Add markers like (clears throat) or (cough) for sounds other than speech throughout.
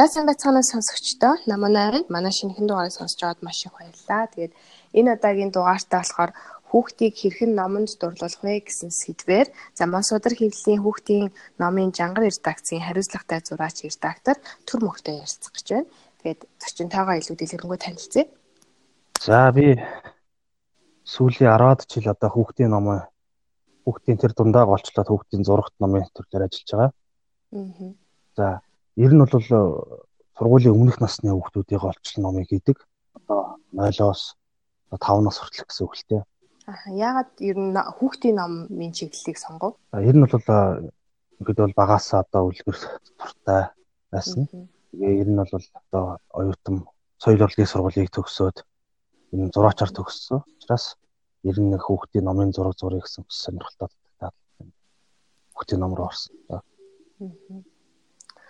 За сайн байцгаана сонсогчдоо. Наманаар манай шинэхэн дугаарыг сонсож аваад маш их баярлалаа. Тэгээд энэ удаагийн дугаартаа болохоор хүүхдийг хэрхэн номонд дурлуулах вэ гэсэн сэдвээр Заман судар хэвлэлийн хүүхдийн номын Жангар редакцийн хариуцлагатай зураач редактор Төр мөхтэй ярилцах гэж байна. Тэгээд зочинтойгоо илүү дэлгэрэнгүй танилцъя. За би сүүлийн 10-аад жил одоо хүүхдийн номоо хүүхдийн тэр дундаа голчлоод хүүхдийн зурагт номын төрлөөр ажиллаж байгаа. Аа. За ер нь бол э, сургуулийн өмнөх насны хүүхдүүдийн голчлон номыг хийдэг. Одоо 0-оос 5 нас хүртэл гэсэн үг л дээ. Аа яагаад ер нь хүүхдийн номын чиглэлийг сонгов? Ер нь бол ихэд бол багасаа одоо үлгэр туртай байсан. Тэгээ ер нь бол одоо оюутан соёл урлагийн сургуулийг төгсөөд энэ зураачаар төгссөн. Учраас ер нь хүүхдийн номын зураг зуръя гэсэн сонирхолтой татаад хүүхдийн ном руу орсон.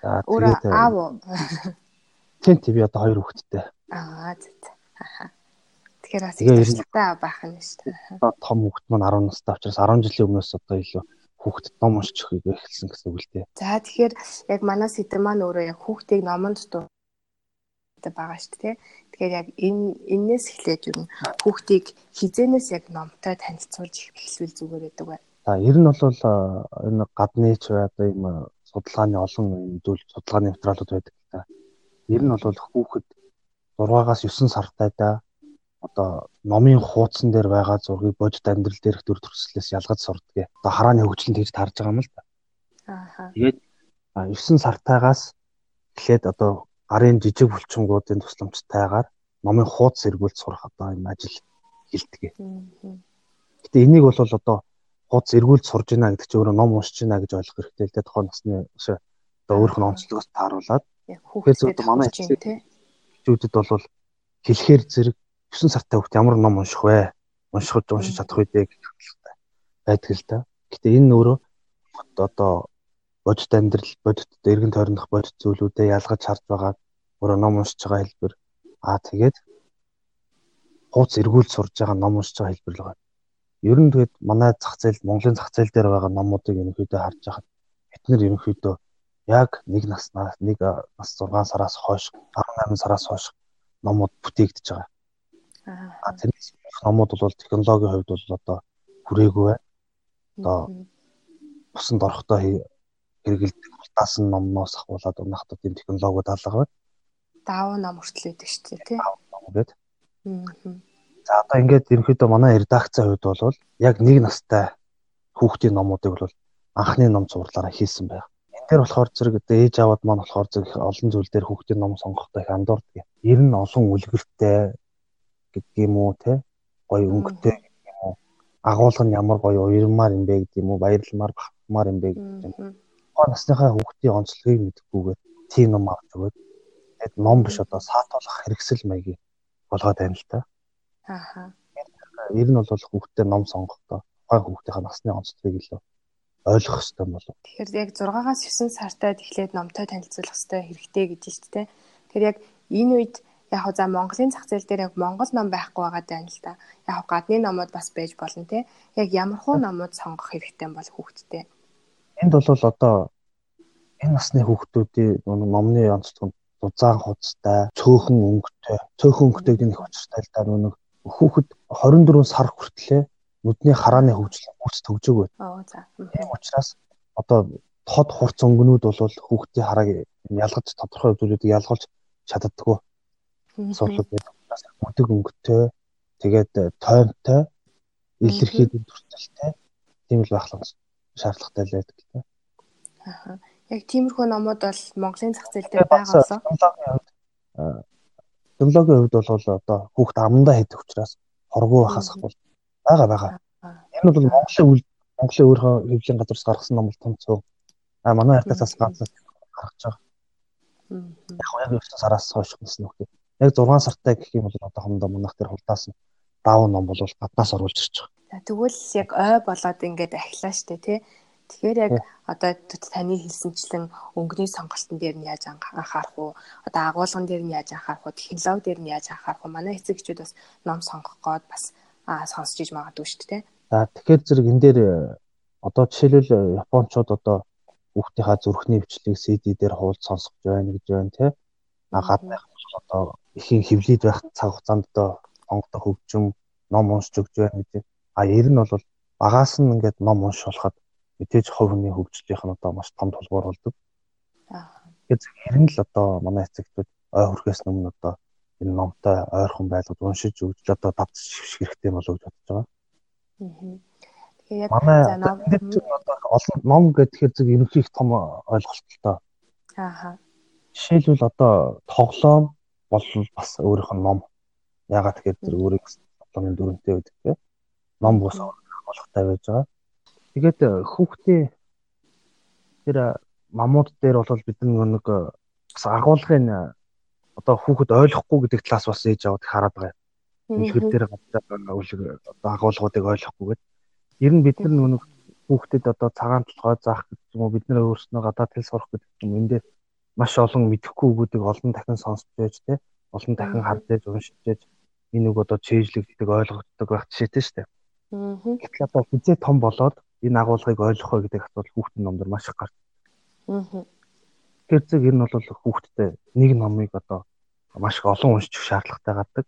За тэгээд аав уу? Тийм тийм би одоо хоёр хүүхэдтэй. Аа зэ. Тэгэхээр бас их туршлагатай байх нь шүү дээ. Том хүүхэд маань 10 настай учраас 10 жилийн өмнөөс одоо илүү хүүхдэд ном уншиж өгөхийг эхэлсэн гэсэн үг л дээ. За тэгэхээр яг манай сэдв маань өөрөө яг хүүхдийг номонд дуу байгаа шүү дээ. Тэгэхээр яг энэ энээс эхлээд юу хүүхдийг хизэнээс яг номтой танилцуулж эхлүүл зүгээр гэдэг бай. За ер нь бол энэ гадны ч бай одоо юм судалгааны олон зүйл судалгааны материалууд байдаг л та. Ер нь бол хүүхэд 6-аас 9 сартай да одоо номын хуудсан дээр байгаа зургийг бодит амьдрал дээрх төр төрслөөс ялгаж сурдгийг. Одоо харааны хөгжлөнд хийж таарж байгаа юм л та. Аа. Тэгээд 9 сартаагаас эхлээд одоо гарын жижиг булчингуудын тусламжтайгаар номын хуудас эргүүлж сурах одоо юм ажил хилдэг. Гэтэ энийг бол одоо хуудас эргүүлж сурж байна гэдэг чинь өөрөө ном уншиж байна гэж ойлгох хэрэгтэй л дээ тухайн насны одоо өөрөх нь онцлогоос тааруулаад. Тэгэхээр манай хичүүдэд бол хэлэхээр зэрэг 9 сартай хүүхд ямар ном унших вэ? Унших уншиж чадах үү гэдэг байдаг л да. Гэтэ энэ өөрөө одоо бодит амьдрал, бодит эргэн тойрондох бодит зүйлүүдэд ялгаж харж байгаа өөрөө ном уншиж байгаа хэлбэр. Аа тэгээд хууц эргүүлж сурж байгаа ном уншиж байгаа хэлбэр л байгаа. Ер нь тэгээд манай зах зээл, Монголын зах зээл дээр байгаа номуудыг ерөнхийдөө харж байхад бид нэр ерөнхийдөө яг нэг наснаас нэг нас 6 сараас хойш 18 сараас хойш номууд бүтээгдэж байгаа. Аа тэрнээс номууд бол технологийн хувьд бол одоо хүрээгүй байна. Одоо усанд орохдоо хэрэгэлдэг хултаасан номноос ахуулаад унах одоо тийм технологиуд алга байна. Даав ном хүртэл байдаг шүү дээ тий. Ном гэдэг. Аа. За одоо ингээд ерөнхийдөө манай редакцийн хувьд бол яг нэг настай хүүхдийн номуудыг бол анхны ном зурлаараа хийсэн байна. Энэ дээр болохоор зэрэг ээж аваад маань болохоор зэрэг олон зүйл дээр хүүхдийн ном сонгохдоо их андуурдаг. Ер нь олон үлгэртэй юм уу те гоё өнгөтэй юм уу агуулга нь ямар гоё уярмаар юм бэ юм уу баярламаар бахмаар юм бэ гэдэг юм. Гоо насныхаа хүүхдийн онцлогийг мэдхгүйгээр тийм ном авч өгөөд ном биш одоо саатуулах хэрэгсэл маягийг болгоод байна л та. Ааха. Ер нь бол хүүхдээ ном сонгохдоо тухайн хүүхдийн насны онцлогийг илүү ойлгох хэрэгтэй болов. Тэгэхээр яг 6-аас 9 сартад эхлээд номтой танилцуулах хэрэгтэй хэрэгтэй гэж байна шүү дээ. Тэгэхээр яг энэ үед яг за Монголын зах зээл дээр яг монгол ном байхгүй байгаа даа л да. Яг гадны номууд бас байж болно те. Яг ямар хуу номууд сонгох хэрэгтэй бол хүүхдтэй. Энд бол одоо энэ насны хүүхдүүдийн номны онцлог нь дузаан хуцтай, цөөхөн өнгөтэй, цөөхөн өнгөтэйг нэг учиртай л да нэг хүүхэд 24 сар хүртлээр нүдний харааны хөгжил үүс төгжөөг байна. Аа за. Тийм учраас одоо тод хурц өнгөнүүд бол хүүхдийн харааг ялгаж тодорхой зүйлүүдийг ялгуулж чаддаггүй суулууд байдаг. Мөдөг өнгөтэй тэгээд э, тоймтой илэрхийлэл төрөлтэй тийм л байх шаардлагатай л байдаг л та. Аа. Яг тиймэрхүү номууд бол Монголын зах зээл дээр байгаа болоо. Технологийн хувьд бол одоо хүүхд амандаа хийдэг учраас хоргоо байхаас бол байгаа байгаа. Энэ бол Монголын үйл Монголын өөрийнхөө хөвлийн газраас гаргасан ном бол томцоо. А манай ардаас ганц гаргаж байгаа. Яг яг 9 сараас хойш гэсэн үг яг 6 сартай гэх юм бол одоохондоо манайх тэр хулдаас даав ном бол гаднаас оруулж ирж байгаа. Тэгвэл яг ой болоод ингээд ахилаа штэ тий. Тэгэхээр яг одоо таны хэлсэнчлэн өнгөний сонголтын дээр нь яаж анхаарах уу? Одоо агуулган дээр нь яаж анхаарах уу? Технологи дээр нь яаж анхаарах уу? Манай эцэгчүүд бас ном сонгох гээд бас сонсч иж магадгүй шүү дээ. За тэгэхээр зэрэг энэ дээр одоо жишээлбэл японочууд одоо хүүхдийнхаа зүрхний бичлэгийг CD дээр хуулж сонсгож байна гэж байна тий. А гаднах одоо ихийн хөвлөд байх цаг хугацаанд одоо онгодох хөгжим ном уншиж өгч байна гэж. А ер нь бол багаас нь ингээд ном уншуулахад мэдээж хувийн хөгжлийнх нь одоо маш том тулгуур болдог. Тэгэхээр ер нь л одоо манай эцэгчүүд ой хүрхээс өмнө одоо энэ номтой ойрхон байлгад уншиж өгч л одоо давтж шивших хэрэгтэй болов гэж бодож байгаа. Аа. Тэгээд за ном олон ном гэхээр зөв ерөнхий их том ойлголттой. Аа. Жишээлбэл одоо тоглоом бол бас өөрийнх нь ном. Ягаад тэгэхээр зэрэг өөрийн тоглоомын дүрмтэй байдаг тийм. Ном бус олохтай байж байгаа. Тэгээд хүүхдээ тэр мамууд дээр бол бид нэг бас агуулгын одоо хүүхэд ойлгохгүй гэдэг талаас бас ээж аваад хараад байгаа. Үлгэр дээр гадаг үлгэр одоо агуулгуудыг ойлгохгүй гэдэг. Ер нь бид нар нэг хүүхдэд одоо цагаан толгой заах гэдэг юм уу бид нар өөрснөө гадаад хэл сурах гэдэг юм эндээ маш олон мэдэхгүй үгүүдийг олон дахин сонсч байж тэ олон дахин харж байж уншиж байж энэ үг одоо чэйжлэгддэг ойлгогддог байх жишээтэй шүү дээ. Аа. Гэтэл одоо хизээ том болоод энэ агуулгыг ойлгох вэ гэдэг асуудал хүүхдийн номдор маш их гарч. Зөв ер нь бол хүүхдтэй нэг номыг одоо маш их олон уншчих шаардлагатай гардаг.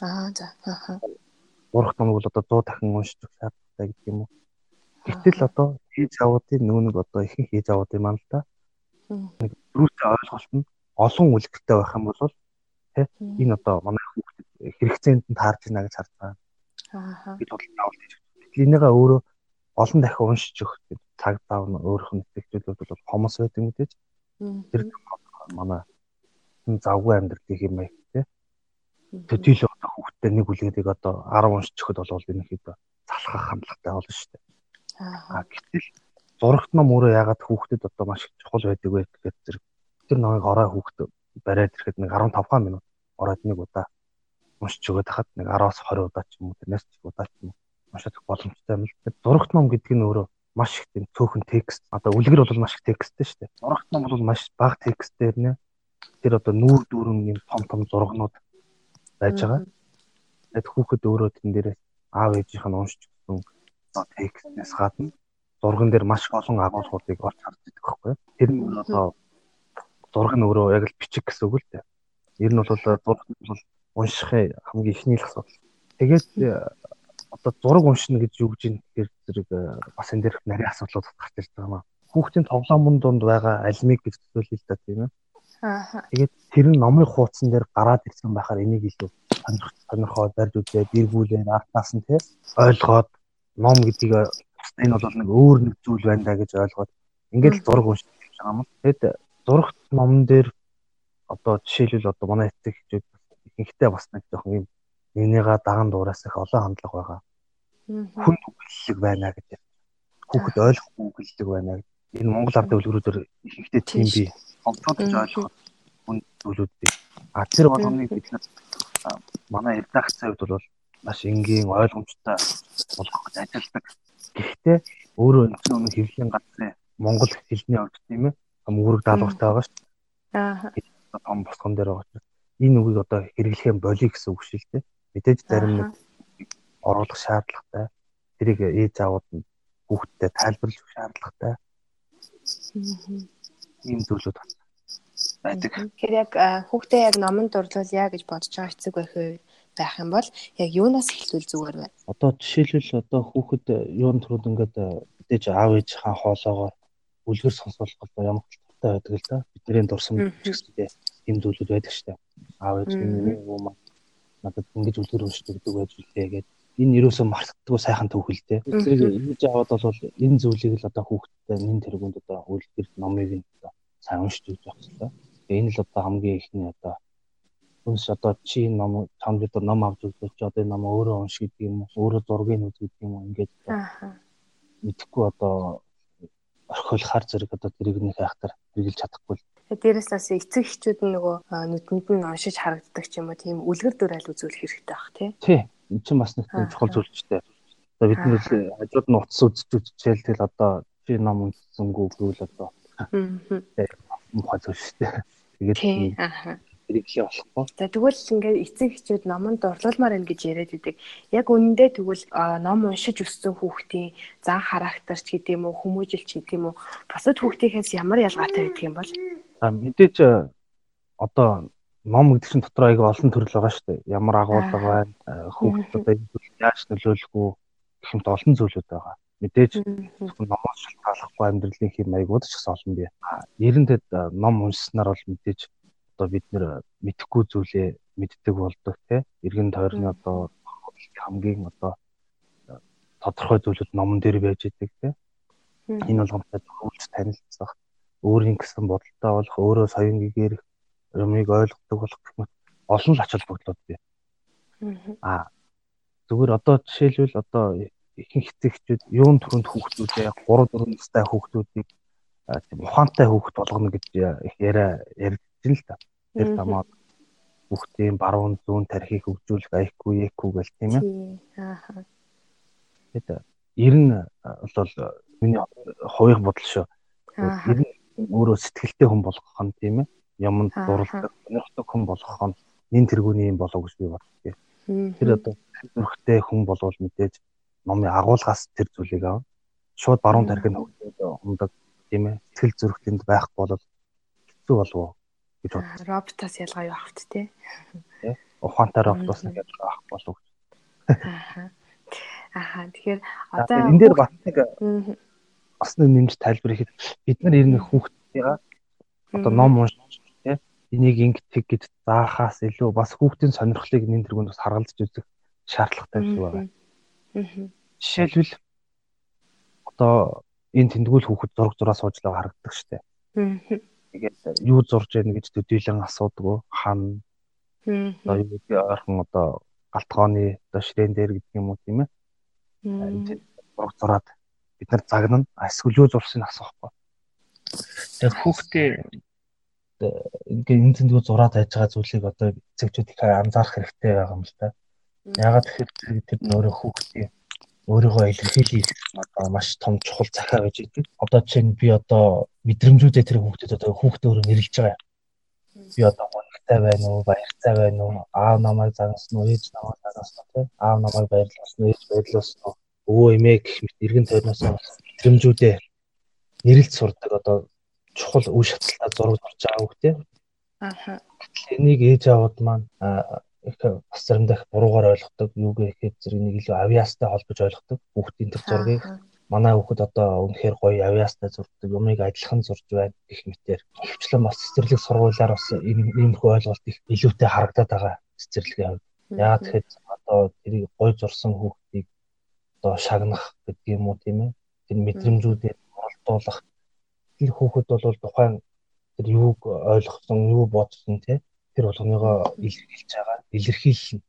Аа за. Аа. Урах номыг бол одоо 100 дахин уншчих шаардлагатай гэдэг юм уу. Гэтэл одоо хийж аваадын нүүн нэг одоо ихэнх хийж аваад юм аа л да. Нэг дөрөвтэй ойлголт нь олон үлгэртэй байх юм бол тий энэ одоо манай хүүхдэд хэрэгцээнд нь таарч байна гэж харж байгаа. Аа. Би тодлол авалт хийж. Энийгээ өөрөө олон дахин уншиж өгөх гэдэг цаг зав нь өөрөх нь итгэжүүлэлт бол хомос байдаг мэдээж. Тэр манай завгүй амьдралыг юм аа тий. Төдийлөө одоо хүүхдтэй нэг үлгэрийг одоо 10 уншиж өгөхөд бол энэ хэд залхах хандлагатай болно шүү дээ. Аа. Гэтэл зурагт ном өөрөө ягаад хүүхдэд одоо маш чухал байдаг вэ гэхээр зэрэг тэр номыг орой хүүхд бариад ирэхэд нэг 15 минут ороод нэг удаа уншиж өгöd хахад нэг 10-аас 20 удаа ч юм уу тэрнээс ч удаа ч юм уу унших боломжтой юм л. Зурагт ном гэдэг нь өөрөө маш их тийм цөөхөн текст. Одоо үлгэр бол маш их тексттэй шүү дээ. Зурагт ном бол маш бага текстээр нэ тэр одоо нүүр дүүрэн юм том том зургнууд байж байгаа. Тэгээд хүүхэд өөрөө тэн дээрээ аав ээжийнх нь уншиж одоо текстнээс гадна зурган дээр маш олон агуулгуудыг олж харж байгаа байхгүй. Тэр нь одоо зураг нь өөрөө яг л бичиг гэсэн үг л дээ. Ер нь бол зураг нь бол уншихын хамгийн ихний л асуудал. Тэгээд одоо зураг уншина гэж юу гэж юм тэгэхээр зэрэг э, бас энэ дээрх нарийн асуудлууд гарч ирж байгаа маа. Хүүхдийн тоглоомн донд байгаа алимиг гэж төсөөлөл да тийм ээ. Аа. Тэгээд тэр нь номын хуудсан дээр гараад ирсэн байхаар энийг илүү сонирх сонирхоод барьж үзээд эргүүлээд артнаас нь тий ойлгоод ном гэдгийг энэ бол нэг өөр нэг зүйл байна да гэж ойлгоод ингээд л зураг уншиж байгаа юм. Тэгэд зурагт номон дээр одоо жишээлбэл одоо манай эцэг хичээд ихэнхдээ бас нэг жоохон юм нэгнийгаа даган дуураас их олон хандлага байгаа. Хүн үгэллэг байна гэж. Хүүхэд ойлгохгүй үгэллэг байна. Энэ Монгол ард үлгэрүүдээр ихэнхдээ тийм би онцгойж ойлгох хүн зүйлүүдийг а тэр болгоныг бид нар манай редакцийн хувьд бол маш энгийн ойлгомжтой болгох гэж ажилладаг. Гэхдээ өөрөө энэ өмнө хэвлэлийн газрын монгол хэлний орч тийм ээ мөрөг даалгавартай байгаа шүү. Аа. Том босгон дээр байгаа чинь энэ үгийг одоо хэрэглэхээ болиё гэсэн үг шүү дээ. Мэдээж зарим нэг оруулах шаардлагатай. Тэрийг ээж аауд нь хүүхдэд тайлбарлах шаардлагатай. Ийм зүйлүүд байдаг. Тэгэхээр яг хүүхдээ яг номонд дурлуулъя гэж бодож байгаа эцэг байх байх юм бол яг юунаас эхлүүл зүгээр вэ? Одоо жишээлбэл одоо хүүхэд юунд төрөд ингээд мэдээж аав ээжийнхаа хоолоогоор үлгэр сонсуулах одоо ямар ч талтай байдаг л да. Бидний дурсам гэсэндээ ийм зүйлүүд байдаг штэ. Аав ээж миний юу маа надад ингэж үлгэр гэдэг байж үлээ гэдэг энэ юусоо мартдаггүй сайхан төвхөлтэй. Зэрэг ингэж аваад бол энэ зүйлийг л одоо хүүхдтэй нэн тэргуунд одоо үлгэр номыг нь одоо сайн уншиж үзэх хэрэгтэй. Энэ л одоо хамгийн ихний одоо хүнс одоо чи ном чамд одоо ном авч үзлээ чи одоо энэ ном өөрөө унш гэдэг юм уу өөрөө зургийг үз гэдэг юм уу ингээд мэдхгүй одоо орхиулахар зэрэг одоо тэрийг нэг хайхтар хэрэгжилж чадахгүй. Тэгээ дээрэс бас эцэг эхчүүд нь нөгөө нүдэнд нь уншиж харагддаг ч юм уу тийм үлгэр дөр айл үзүүлэх хэрэгтэй байх тий. Тий. Энд чинь бас нэг чухал зүйл ч дээ. Одоо бид нэр хажууд нь утас үзэж үзчихэл тэгэл одоо чи ном уншсангүй гэвэл одоо мухад зүйл шүү дээ. Тэгээд хэрэглээ болохгүй. За тэгвэл ингээд эцэг эхчүүд номонд дурлуулмаар байна гэж яриад идэг. Яг үнэндээ тэгвэл ном уншиж өссөн хүүхдийн зан характерч гэдэг юм уу, хүмүүжилч гэдэг юм уу, бусад хүүхдийнхээс ямар ялгаатай байдаг юм бол? А мэдээж одоо ном гэдэг чинь дотор аяга олон төрөл байгаа шүү дээ. Ямар агуулга байна, хүүхд одоо яаж нөлөөлөх гэх мэт олон зүйлүүд байгаа. Мэдээж номоос шалтгааллахгүй амьдралын хэм маягууд ч гэсэн олон бий. Ер нь тэд ном уншсанаар бол мэдээж одоо бид нэр мэдхгүй зүйлээ мэддэг болдог те. Иргэн тойрны одоо хамгийн одоо тодорхой зүйлүүд номон дээр байж идэг те. Энэ бол гомдод хөвлөж танилцах, өөрийн гэсэн бодолтой болох, өөрөө соён гэгээр юмыг ойлгодог болох гэх мэт олон л ач холбогдлууд бий. Аа зүгээр одоо жишээлбэл одоо ихэнх эцэгчүүд юун төрөнд хүүхдүүдээ 3 4 настай хүүхдүүдийг тийм ухаантай хүүхд болгоно гэж их яриа ярьж л та. Тэр тамаа хүүхдийн баруун зүүн тархийг хөгжүүлэх IQ, EQ гэл тийм ээ. Аа. Тэгээд ер нь бол миний хувийн бодол шүү. Ер нь өөрөө сэтгэлтэй хүн болгох нь тийм ээ. Яманд дурлах, сонирхдаг хүн болгох нь нин тэргүүний юм болов гэж би боддог. Тэр одоо нөхөртэй хүн болвол мэдээж номын агуулгаас тэр зүйлийг авна. Шууд баруун тархинд хөгжөөд умдаг тийм ээ. Сэтгэл зүрхтэнд байхгүй бол хэцүү болов гэж бодлоо. Роботоос ялгаа юу авт те. Ухаантай роботоос нэг ялгаа авах болов. Аа. (laughs) Аа тэгэхээр одоо энэ дээр бас нэг бас нэмж тайлбар хийхэд бид нар ер нь хүүхдтэйгээ одоо ном уншиж те энийг ингэдэг гэж заахаас илүү бас хүүхдийн сонирхлыг нэн тэргүүнд бас харгалзаж үзэх шаардлагатай шиг байна. Аа. Жишээлбэл одоо энэ тэндгүүл хүүхэд зураг зураа сууж л харагддаг штеп. Тэгээд юу зурж яана гэж төдийлөн асуудаг хан. Одоо юу гэдэг ойрхон одоо галтгооны одоо ширээн дээр гэдэг юм уу тийм ээ. Зураг зураад бид нар загнана. Эсвэл юу зурсыг асуухгүй. Тэгээд хүүхдээ ингээ энэ тэндгүү зураад байж байгаа зүйлийг одоо эцэгчүүд их анзаарах хэрэгтэй байгаа юм л та. Ягаад тэгэхээр тэр нөрөө хүүхдийн өөрийгөө илэрхийлэх одоо маш том чухал захиа байж идэг. Одоо чинь би одоо мэдрэмжүүдээ тэр хүүхдэд одоо хүүхдээ өөрөө нэрлэж байгаа юм. Би одоо гонхтой байна уу, баяртай байна уу, аав намайг загнасан уу, ээж намайг загнасан уу? Аав намайг баярлуулсан уу, ээж баярлуулсан уу, өвөө эмээ гэх мэт эргэн тойрноос мэдрэмжүүдээ нэрлж сурдаг одоо чухал үе шаталтаа зураг зурж байгаа хүүхдээ. Аха. Энийг ээж аавд маань их бас заримдаа их буруугаар ойлгодог. Юу гэхээр зэрэг нэг илүү авиастай холбож ойлгодог. Хүүхдийн тэр зургийг манай хүүхэд одоо үнэхээр гоё авиастай зурдаг, юмыг адилхан зурж байна гэх мэтээр. Хөвчлэн бас цэцэрлэг сургуулиар бас иймэрхүү ойлголт их илүүтэй харагдаад байгаа цэцэрлэгийн хувьд. Яагаад тэгэхээр одоо тэрийг гоё зурсан хүүхдийг одоо шагнах гэдэг юм уу тийм ээ. Тэр мэдрэмжүүдээр оролдуулах тэр хүүхэд бол тухайн тэр юуг ойлгосон, юу бодсон тийм тэр болгоныгоо илэрхийлж байгаа илэрхийлнэ.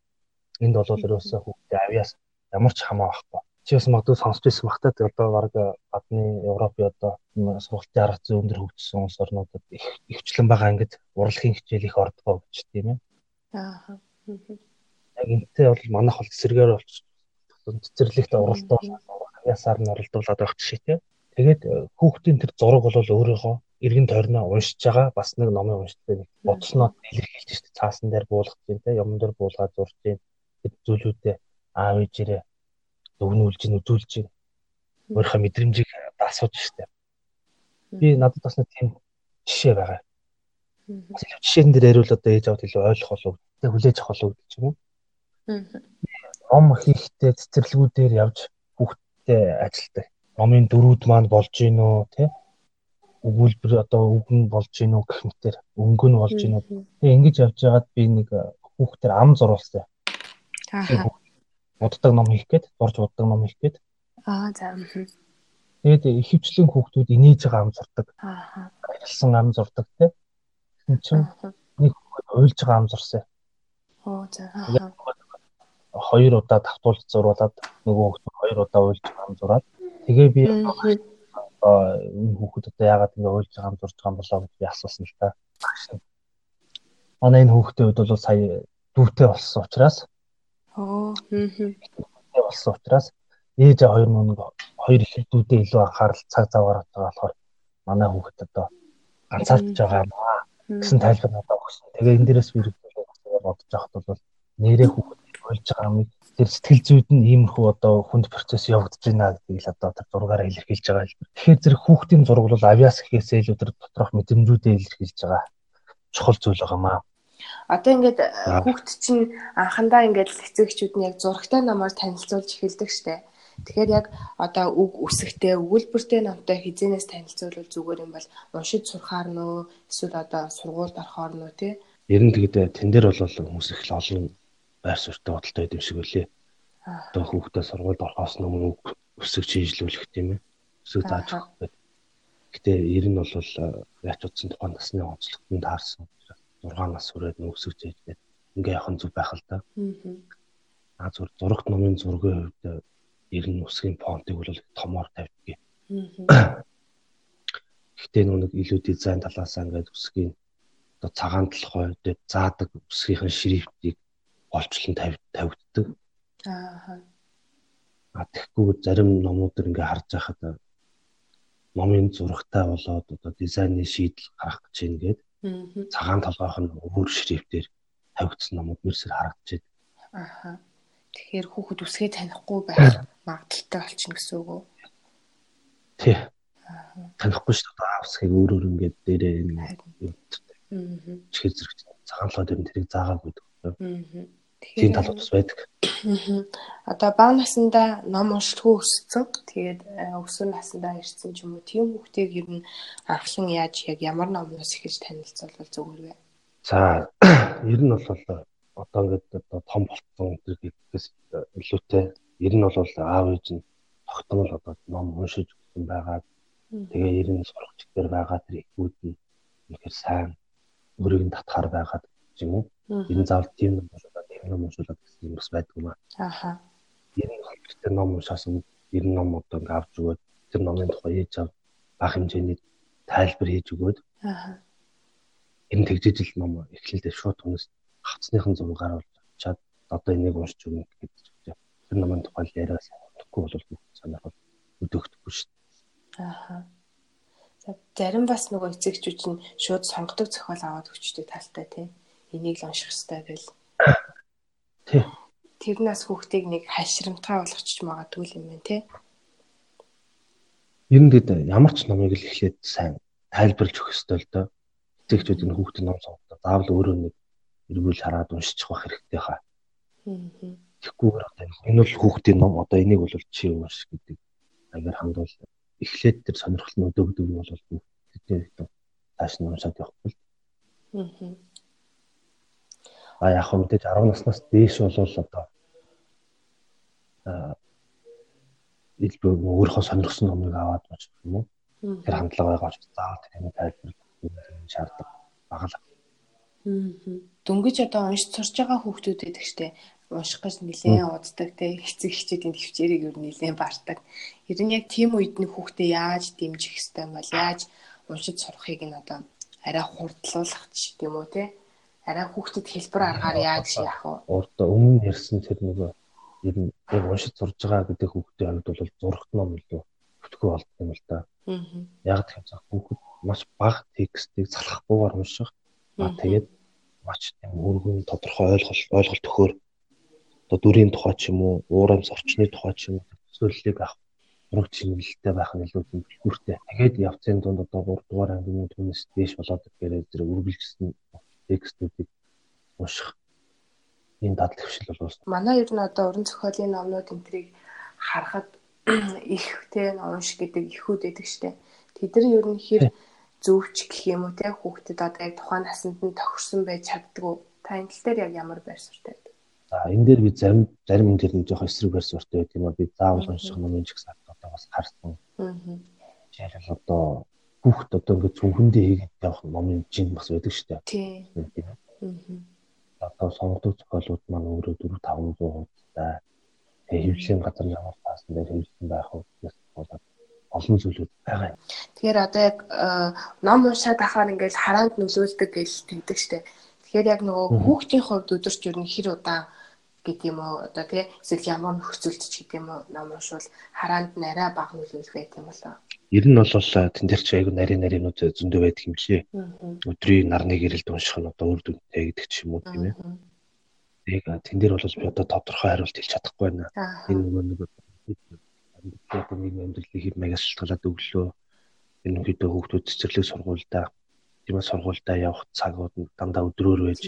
Энд бол ерөөсөө хүүхдээ авьяас ямар ч хамаа байхгүй. Чи бас магадгүй сонсч байсан бах та одоо баг гадны Европын одоо сургалтын арга зүй өндөр хөгжсөн улс орнуудад их ихчлэн байгаа ингээд урлагийн хичээл их ордгоо гэж тийм ээ. Аа. Яг энтэй бол манайх бол цэцэргээр болч цэцэрлэгт оролдоо авьяасаар нь оролдуулаад байх жишээ тийм. Тэгээд хүүхдийн тэр зураг бол өөрийнхөө эргэн тойрноо уншиж байгаа. Бас нэг номын уншдаг нэг бодсноо илэрхийлж штэ. Цаасан дээр буулгаж байна те. Юмн дээр буулгаад зурж байна гэд зүйлүүдээ аав ээжээрээ дүгнүүлж гин үзүүлж гин. Өөрийнхөө мэдрэмжийг асууж штэ. Би надад бас нэг тийм жишээ байгаа. Жишээн дээр яриул одоо ээж аваад илүү ойлгох болов. Тэг хүлээж авах болов гэж юм уу ном хийхдээ цэцэрлэгүүдээр явж хүүхдтэй ажилтдаг номын дөрүүд маань болж гин үү те өгүүлбэр одоо үгэн болж гин үү гэх мэтэр өнгө нь болж гин үү. Тэгээ ингэж явж байгаад би нэг хүүхдээр ам зурулсан. Аа. Уддаг ном хийх гээд, зурж уддаг ном хийх гээд. Аа за. Тэгээд ихэвчлэн хүүхдүүд инээж байгаа ам зурдаг. Аа. Арилсан ам зурдаг те. Энд чинь нэг уйлж байгаа ам зурсан. Оо за. Хоёр удаа тавтуулж зурулаад нөгөө хүүхд хоёр удаа уйлж байгаа зураад. Тэгээ би энэ хүүхэд одоо яагаад ингэ ойлж байгаа зурж байгаа юм болоо гэж би асуусан л та. Манай энэ хүүхдийн хувьд бол сая дүүтэй болсон учраас. Оо хм болсон учраас ээж хоёр нэг хоёр их дүүтэй илүү анхаарал цаг зав гаргаж байгаа болохоор манай хүүхэд одоо ганцаарч байгаа юм аа. Гэсэн тайлбар надад өгсөн. Тэгээ энэ дээрээс би бодож байхад бол нэрээ хүүхэд болж байгаа юм. Тэр сэтгэл зүйд нь иймэрхүү одоо хүнд процесс явагдаж байна гэдгийг л одоо тэр зургаараа илэрхийлж байгаа хэлбэр. Тэгэхээр зэрэг хүүхдийн зураг бол авиас гэхээсээ илүү тэр доторх мэдрэмжүүдээ илэрхийлж байгаа чухал зүйл байгаа маа. Одоо ингээд хүүхд чинь анхандаа ингээд эцэгчүүд нь яг зурагтай намаар танилцуулж эхэлдэг штэ. Тэгэхээр яг одоо үг үсэгтэй өгүүлбэртэй намтай хизэнээс танилцуулбал зүгээр юм бол уншиж сурахаар нөө эсвэл одоо сургуульд орохоор нөө тий. Ер нь тэгээд тэн дээр бол хүмүүс их л олон байр суурьтай бодолтой байд юм шиг үлээ. Одоо хүүхдээ сургуульд орохоос өмнө өсөг шинжилүүлэх тийм ээ. Өсөг зааж өгөх гэдэг. Гэтэ ер нь бол яач утсан тухайн насны онцлогтод таарсан. 6 нас хүрээд нөөсөг зээжгээд ингээ явах зүг байх л да. Аа. Зүр зурагт номын зургийн хувьд ер нь үсгийн фонтыг бол томоор тавьдаг. Гэхдээ (coughs) нүг илүү дизайн талаас ингээд үсгийн одоо цагаан толгой дээр заадаг үсгийнхэн шрифтийг олчлон тавигддаг. Аа. А тэгэхгүй зарим номууд ингээ харж байхад номын зурагтай болоод одоо дизайны шийдэл гарах гэж байна гээд цагаан толгойх нь өөр шрифтээр тавигдсан номууд мэрсэр харагдаж байна. Аха. Тэгэхээр хүүхэд үсгээ танихгүй байх (coughs) магадaltaй болчихно гэсэн үг үү? Тий. Танихгүй шүү дээ. Аа үсгийг өөрөөр ингээд дээрээ юм. Чихэр зэрэг цагаан толгой дээр тэрийг заагаагүй. Аа Тийм талууд бас байдаг. Одоо бага насндаа ном уншилгүй өссөн. Тэгээд э, өсвөр насндаа ирсэн ч юм уу тийм хүүхдийг ер нь анхлан яаж яг ямар номноос эхэлж танилцуулбал зүгээр вэ? За (clears throat) ер нь бол одоо ингээд одоо том болцсон гэдэгээс илүүтэй ер нь бол аав ээж нь тогтмол одоо ном уншиж өгсөн байгаа. Тэгээ ер нь сурах чигээр байгаа тэр ихүүд нь үнэхээр сайн өөрийг нь татхаар байгаад юм уу? Энэ заавал тийм бол ном уншуулаад гэсэн юм бас байдаг юм аа. Аха. Энэ тэр ном уншаасан ер нь ном одоо ингээ авч өгөөд тэр номын тухай ээж ав бага хэмжээний тайлбар хийж өгөөд аха. Энэ тэгжижил ном эхлэлдээ шууд хүнээс хавцныхын зургаар болж чад одоо энийг уншиж өгнө гэж тэр номын тухай яриа санахгүй бол санаахад өдөөгдөхгүй шүү дээ. Аха. За зарим бас нөгөө эцэгчүүд нь шууд сонгодог зохиол аваад өгчтэй талтай тийм энийг л унших хэрэгтэй гэл. (coughs) Тэрнээс хүүхдийг нэг хашрамтгай болгочих магадгүй юм байна тий. Ер нь гэдэг ямар ч номыг л эхлээд сайн тайлбарлаж өгөх ёстой л доо. Эцэгчүүд энэ хүүхдийн ном сонгохдоо заавал өөрөө нэг эргүүл хараад уншиж явах хэрэгтэй хаа. Аа. Тэгэхгүйгээр одоо энэ бол хүүхдийн ном одоо энийг бол чи унш гэдэг аягаар хандвал эхлээд тэр сонирхол нь өдөөгдөг нь бол хүүхдтэй тааш нь уншаад явахгүй. Аа А яг хөө мэдээж 10 наснаас дээш бол одоо илүү өөрийнхөө сонирхсан номыг аваад унших юм уу? Тэр хандлага байгаа ч заавал тийм тайлбар шаарддаг байгаа л. Дөнгөж одоо уншиж сурч байгаа хүүхдүүд байдаг штэ унших гэж нэлээд уддаг те эцэг эхчүүдийн төвчээрийг юу нэлээд бартаг. Ер нь яг тийм үед нь хүүхдээ яаж дэмжих хэвтэй бол яаж уншиж сурахыг нь одоо арай хурдлуулах ч юм уу те арай хүүхдэд хэлбэр аргаар яаж яах вэ? Урд өмнө ярьсан тэр нөгөө ер нь яг уншиж сурж байгаа гэдэг хүүхдийн хувьд бол зурагт ном илүү хөтгөө болдог юм л да. Яг тийм цаг хүүхэд маш бага текстийг залхахгүйгээр унших. Аа тэгээд маш тийм өргөн тодорхой ойлголт ойлголт өгөхөр одоо дүрийн тухай ч юм уу, уурамс орчны тухай ч юм уу төсөөллийг авах ураг чиглэлтэй байх нь илүү дэлгүүртэй. Тэгээд явцын дунд одоо 3 дугаар ангийн түүнээс дээш болоод гэрээ зэрэг үргэлжилсэн текстүүдийг унших энэ дадал хвшил бол уус. Манай ер нь одоо уран зохиолын номнууд энтрийг харахад (clears throat) их те унш гэдэг ихүүд байдаг штэ. Тэд нар ер нь хэр зөвч гэх юм уу те хүүхдэд одоо яг тухайн насанд нь тохирсон байж чаддаг уу? Та энэ тал дээр яг ямар байр суурьтай байдаг? За энэ дээр би зарим зарим энэ дээр нэг жоох эсрэг байр суурьтай байдаг юм а би заавал унших номын ч гэсэн одоо бас харсан. Аа. Жишээлбэл одоо хүүхд одоо ингээд зөвхөндөө хийгээд явах номын жин бас байдаг шүү дээ. Тийм. Аа. Одоо сонгодог зохиолууд маань өөрөө 4 500 хуудастай. Тэгээ хөвлийн газар ямар таасан дээр хөвлөсөн байх гэсэн болоод олон зүйлүүд байгаа юм. Тэгэхээр одоо яг э, ном уншаад ахаар ингээд хараанд нөлөөлдөг гэж тэгдэг штеп. Тэгэхээр яг нөгөө хүүхдийн хувьд өдөрч юу хэр удаан гэдэг юм уу одоо тий эсвэл ямар нөхцөлдөж гэдэг юм уу ном уншвал хараанд нарай бага нөлөөлөх байт юм болоо. Ер нь бол тэн дээр чи айгу нарийн нарийнууд зөндөө байдаг юм чи. Өдрийн нарны гэрэлд унших нь одоо үр дүнтэй гэдэг ч юм уу тийм ээ. Тэг тэн дээр бол би одоо тодорхой хариулт хэлж чадахгүй байна. Энэ нөгөө нэг одоо нэг амьдралын хэм маяг шалтгаалаад өглөө энэ хэд хүүхдүүд цэцэрлэг сургуультай тийм ээ сургуультай явах цагууд нь дандаа өдрөөр байж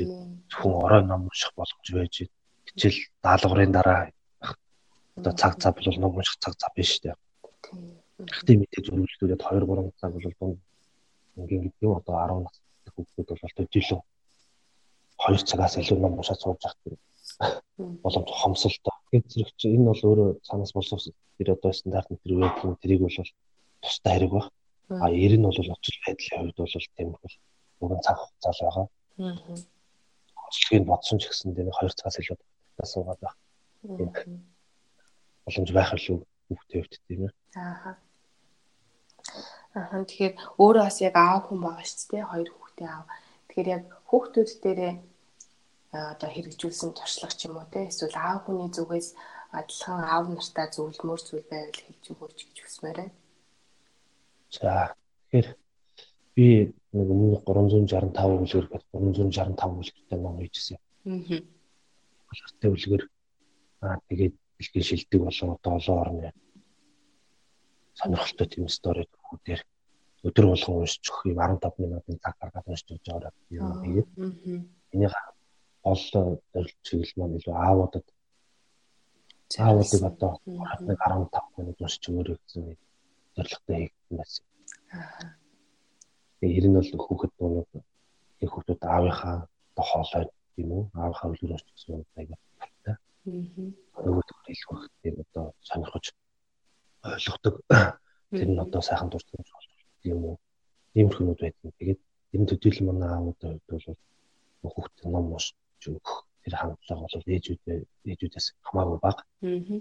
зөвхөн орой ном унших боломж байж хичээл даалгаврын дараа одоо цаг цав бол ном унших цаг цав биш дээ. Гэхдээ мэдээж үргэлжлүүлээд 2 3 цаг бол дунд ингийн гэдэг юм одоо 10 настай хүүхдүүд бол төдийлөн 2 цагаас илүү ном уншаад сууж явах гэх боломж хомсолтой. Тэгээд зэрэг чи энэ бол өөрөө санаас боловсон тэр одоо стандарт нэтэр байдаг тэрийг бол тустай хэрэг баг. А ер нь бол очил байдлын хувьд бол тиймэрхүү бүгэн цаг хугацаа л байгаа. Аа. Очлогийг бодсон ч гэсэн тэр 2 цагаас илүү тас суугаад байх. Боломж байх илүү хүүхдээ хувьд тийм ээ. Аа. Аа тэгэхээр өөрөө бас яг аав хүн байгаа шүү дээ. Хоёр хүүхдээ аав. Тэгэхээр яг хүүхдүүд дээрээ одоо хэрэгжүүлсэн туршлага ч юм уу те эсвэл аав хүний зүгээс адилхан аав нартай зөвлөмөр зүйл байвал хэлж өгөөч гэж хүсмээр байна. За тэгэхээр би нэг өмнө 365 үлгэр гэдэг 365 үлгэртэй ном хийжсэн. Аа. Улиртай үлгэр. Аа тэгээд бэлгийн шилдэг болон одоо олон орны сонирхолтой тийм стори дээр өдөр болгон уншиж өгөх юм 15 минутын цаг гаргаад уншиж өгч байгаа юм тэгээд энийг гол зорилт чиглэл маань илүү аавуудад аавуудыг одоо 15 минут уншиж өгөөрэй гэсэн зорилготой хийгдсэн байсан. Тэгээ ер нь бол хүүхэд дуунууд их хүүхдүүд аавынхаа хоолой уу аавынхаа үлгэр орч гэсэн аяга та. Нөгөө төр илүү их одоо сонирхож ойлгодог. Тэр нь одоо сайхан дуртай юм уу? Иймэрхүүнүүд байдаг. Тэгээд энэ төдийлөн манай аавуудын хувьд бол хүүхд ном уншиж өгөх тэр хандлага бол ээжүүдээ ээжүүдээс хамаагүй бага. Аа.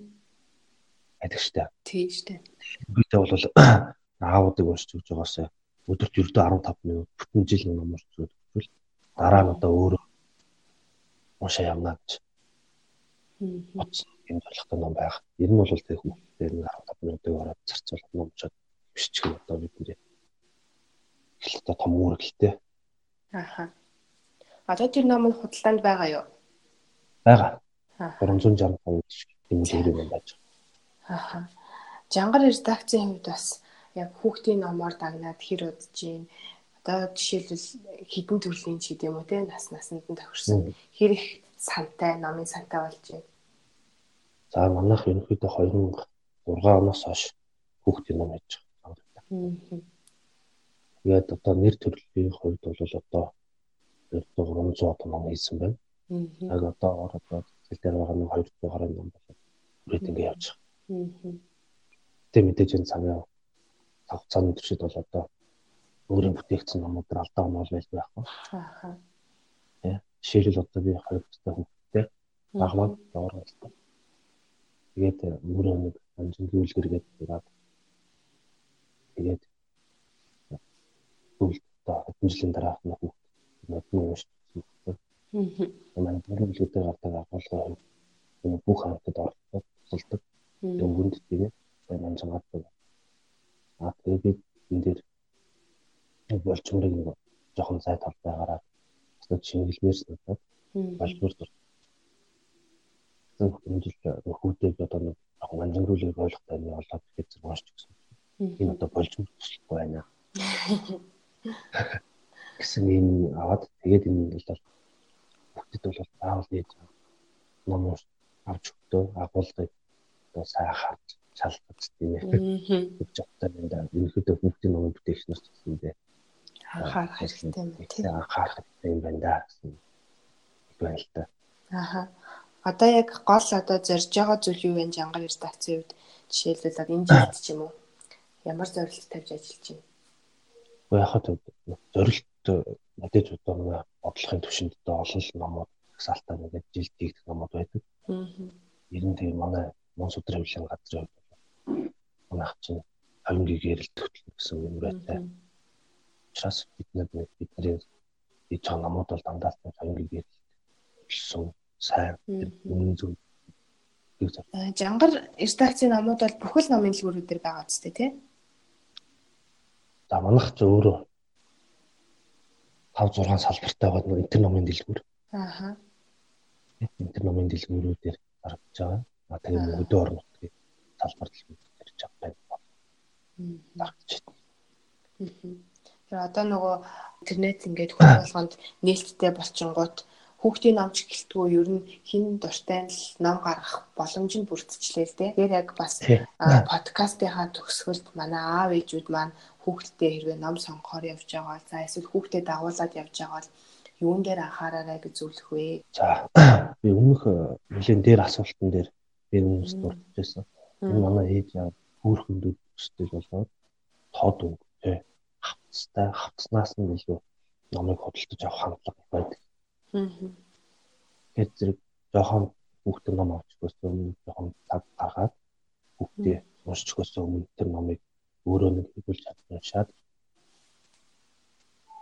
Байдаг штэ. Тийм штэ. Бидээ бол (clears throat) аавуудыг уншиж өгч байгаасаа өдөрт ердөө 15 минут бүтэн жил ном уншиж өгвөл дараа нь одоо өөрөө уншаа явна гэж. Бодсон юм зорилготой ном байх. Ер нь бол тэг хүүхдээр нэг 15 минутыг ороод зарцуулах ном чад биччих нь одоо бидний эхлэлтэй том үүрэгтэй. Аха. Одоо тэр ном нь худалдаанд байгаа юу? Бага. 365 тийм зүйл юм байж. Аха. Жангар редакцийн хувьд бас яг хүүхдийн номоор дагнаад хэр удаж юм. Одоо жишээлбэл хідэн төрлийн ч гэдэм үү те нас насанд нь тохирсон. Хэр их сантай, номын сантай болж байна. За манайх ерөнхийдөө 2006 оноос хойш хүүхдийн ном хийж байгаа. Тэгээд одоо нэр төрлийн хувьд бол одоо ердөө 300 одоо ном хийсэн байна. Яг одоо ороод зэл дээр байгаа нэг 200 гаруй ном болоод үрээд ингэ явж байгаа. Тэ мэдээж энэ цагаа хугацааны туршид бол одоо өөрийн бүтээгдсэн номууд алдаа онол байж байхгүй. Аа. Тэ. Жишээлбэл одоо би хоёр бүтээгдэхүүн хүүхдтэй багмаг доорлоо. Тэгээд өөрөө нэг амжилтын үлгэр гэдэг тэгээд одоо хэдэн жилийн дараах нь хүүхд нотны уншсан. Аа. Манай бүрэлдэхүүнтэй гардаг агуулгын хувьд бүх хамтад ордог, тусалдаг. Өнгөнд тийм ээ манжаадаг. Аа тэгээд би энэ дээр болчморыг нэг жоохон зай талтай гараад өстөд шингэлмээрс надад болчмор дуртай. Хэмжилт хүүхдүүд одоо нэг манжангруулыг ойлгохтой нь олоод ихэд зэрэг уншиж гисэн. Энэ одоо болчмор туслахгүй байна. (laughs) гэсэн юм аваад тэгээд энэ бол бүгдэд бол заавал нээж ном авч өгдөө агуулгыг одоо сайн харж шалгаж тийм ээ. Боддог юм да. Ерөнхийдөө хүүхдийн номын бүтээгчнэрч гэсэн дээ. Анхаарах хэрэгтэй юм тийм. Анхаарах хэрэгтэй юм байна да гэсэн. байна л да. Аха. Одоо яг гол одоо зорж байгаа зүйл юу вэ? Жангар редакцийн үед жишээлбэл энэ жилд ч юм уу ямар зорилт тавьж ажиллаж байна? яхад зорилт мэдээж одоо бодлогын төвшөнд одоо олон л номууд салтаа ингээд жилд хийгдэх номууд байдаг. Аа. Ер нь тийм манай Монс өдөр хөвлийн газрын хувьд манайх чинь хавингийг ярилт хөтлөх гэсэн юм байтай. Учираас бид нэг бидний хийж байгаа номууд бол дандаа хавингийг ярилт хэлсэн сайн үнэн зөв. Жангар редакцийн номууд бол бүхэл номын дэлгүүрүүдээр байгаа үстэй тий. За манайх ч өөрөө 5 6 салбартай байгаа нэг интер номын дэлгүүр. Ааха. Интер номын дэлгүүрүүдээр гаргаж байгаа. А тэгээ өдөө орно гэх салбар дэлгүүрээр ирж байгаа байна. Гаргаж байна. Тэр одоо нөгөө интернет ингээд хүн болгонд нээлттэй болчингууд хүүхдийн номч гэлтгүү ер нь хин дуртай л ном гаргах боломж нь бүрдчихлээ л дээ. Тэр яг бас подкастынхаа төгсгөлд манай аав ээжүүд маань хүүхдтэй хэрвээ ном сонгохоор явж байгаа за эсвэл хүүхдэд дагуулад явж байгаа бол юун дээр анхаараарай гэж зөвлөх вэ? За би өмнөх нэлийн дээр асуултан дээр би өмнөс дурдчихсан. Энэ манай ээж яа дүүд өстэй болоод тод үг тий хавцтай хавцнаас нь илүү номыг худалдаж авах хандлага байдаг. Аа. Тэгээд зэрэг жоохон хүүхдээ ном авчихгүйс өмнө жоохон цаг гаргаад хүүхдээ уншчихгүйс өмнө тэр номыг өөрөө нэг хөвлөж чадчихад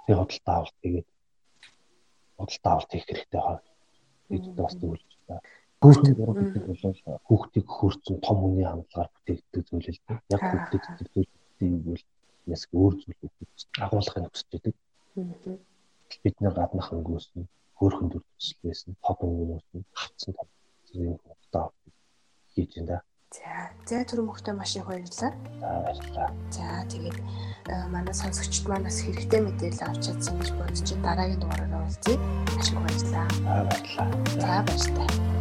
тэг худалдаа авалт хийгээд худалдаа авалт хийх хэрэгтэй хаа. Бид бас зөвлөж байна. Хүүхдийн уран бүтээл бол хүүхдийг хөрцөн том хүний хандлагаар бүтээгддэг зүйл л дээ. Яг бүтээгддэг зүйл бол яс өөр зүйл агуулгыг хүсэж байдаг. Бид нэг гаднах өнгөөс нь хөөрхөн төр төслээс нь хот өнгөнөөс нь хавцсан зэрэг хутаа хийж байна. За, зэ түр мөхтэй маш их баярлалаа. За, баярлалаа. За, тэгээд манай сонсогчд манаас хэрэгтэй мэдээлэл авч чадсан гэж бодож дараагийн дугаараараа уулзъя. Ашиг баярлалаа. За, баярлалаа. За, баярлалаа.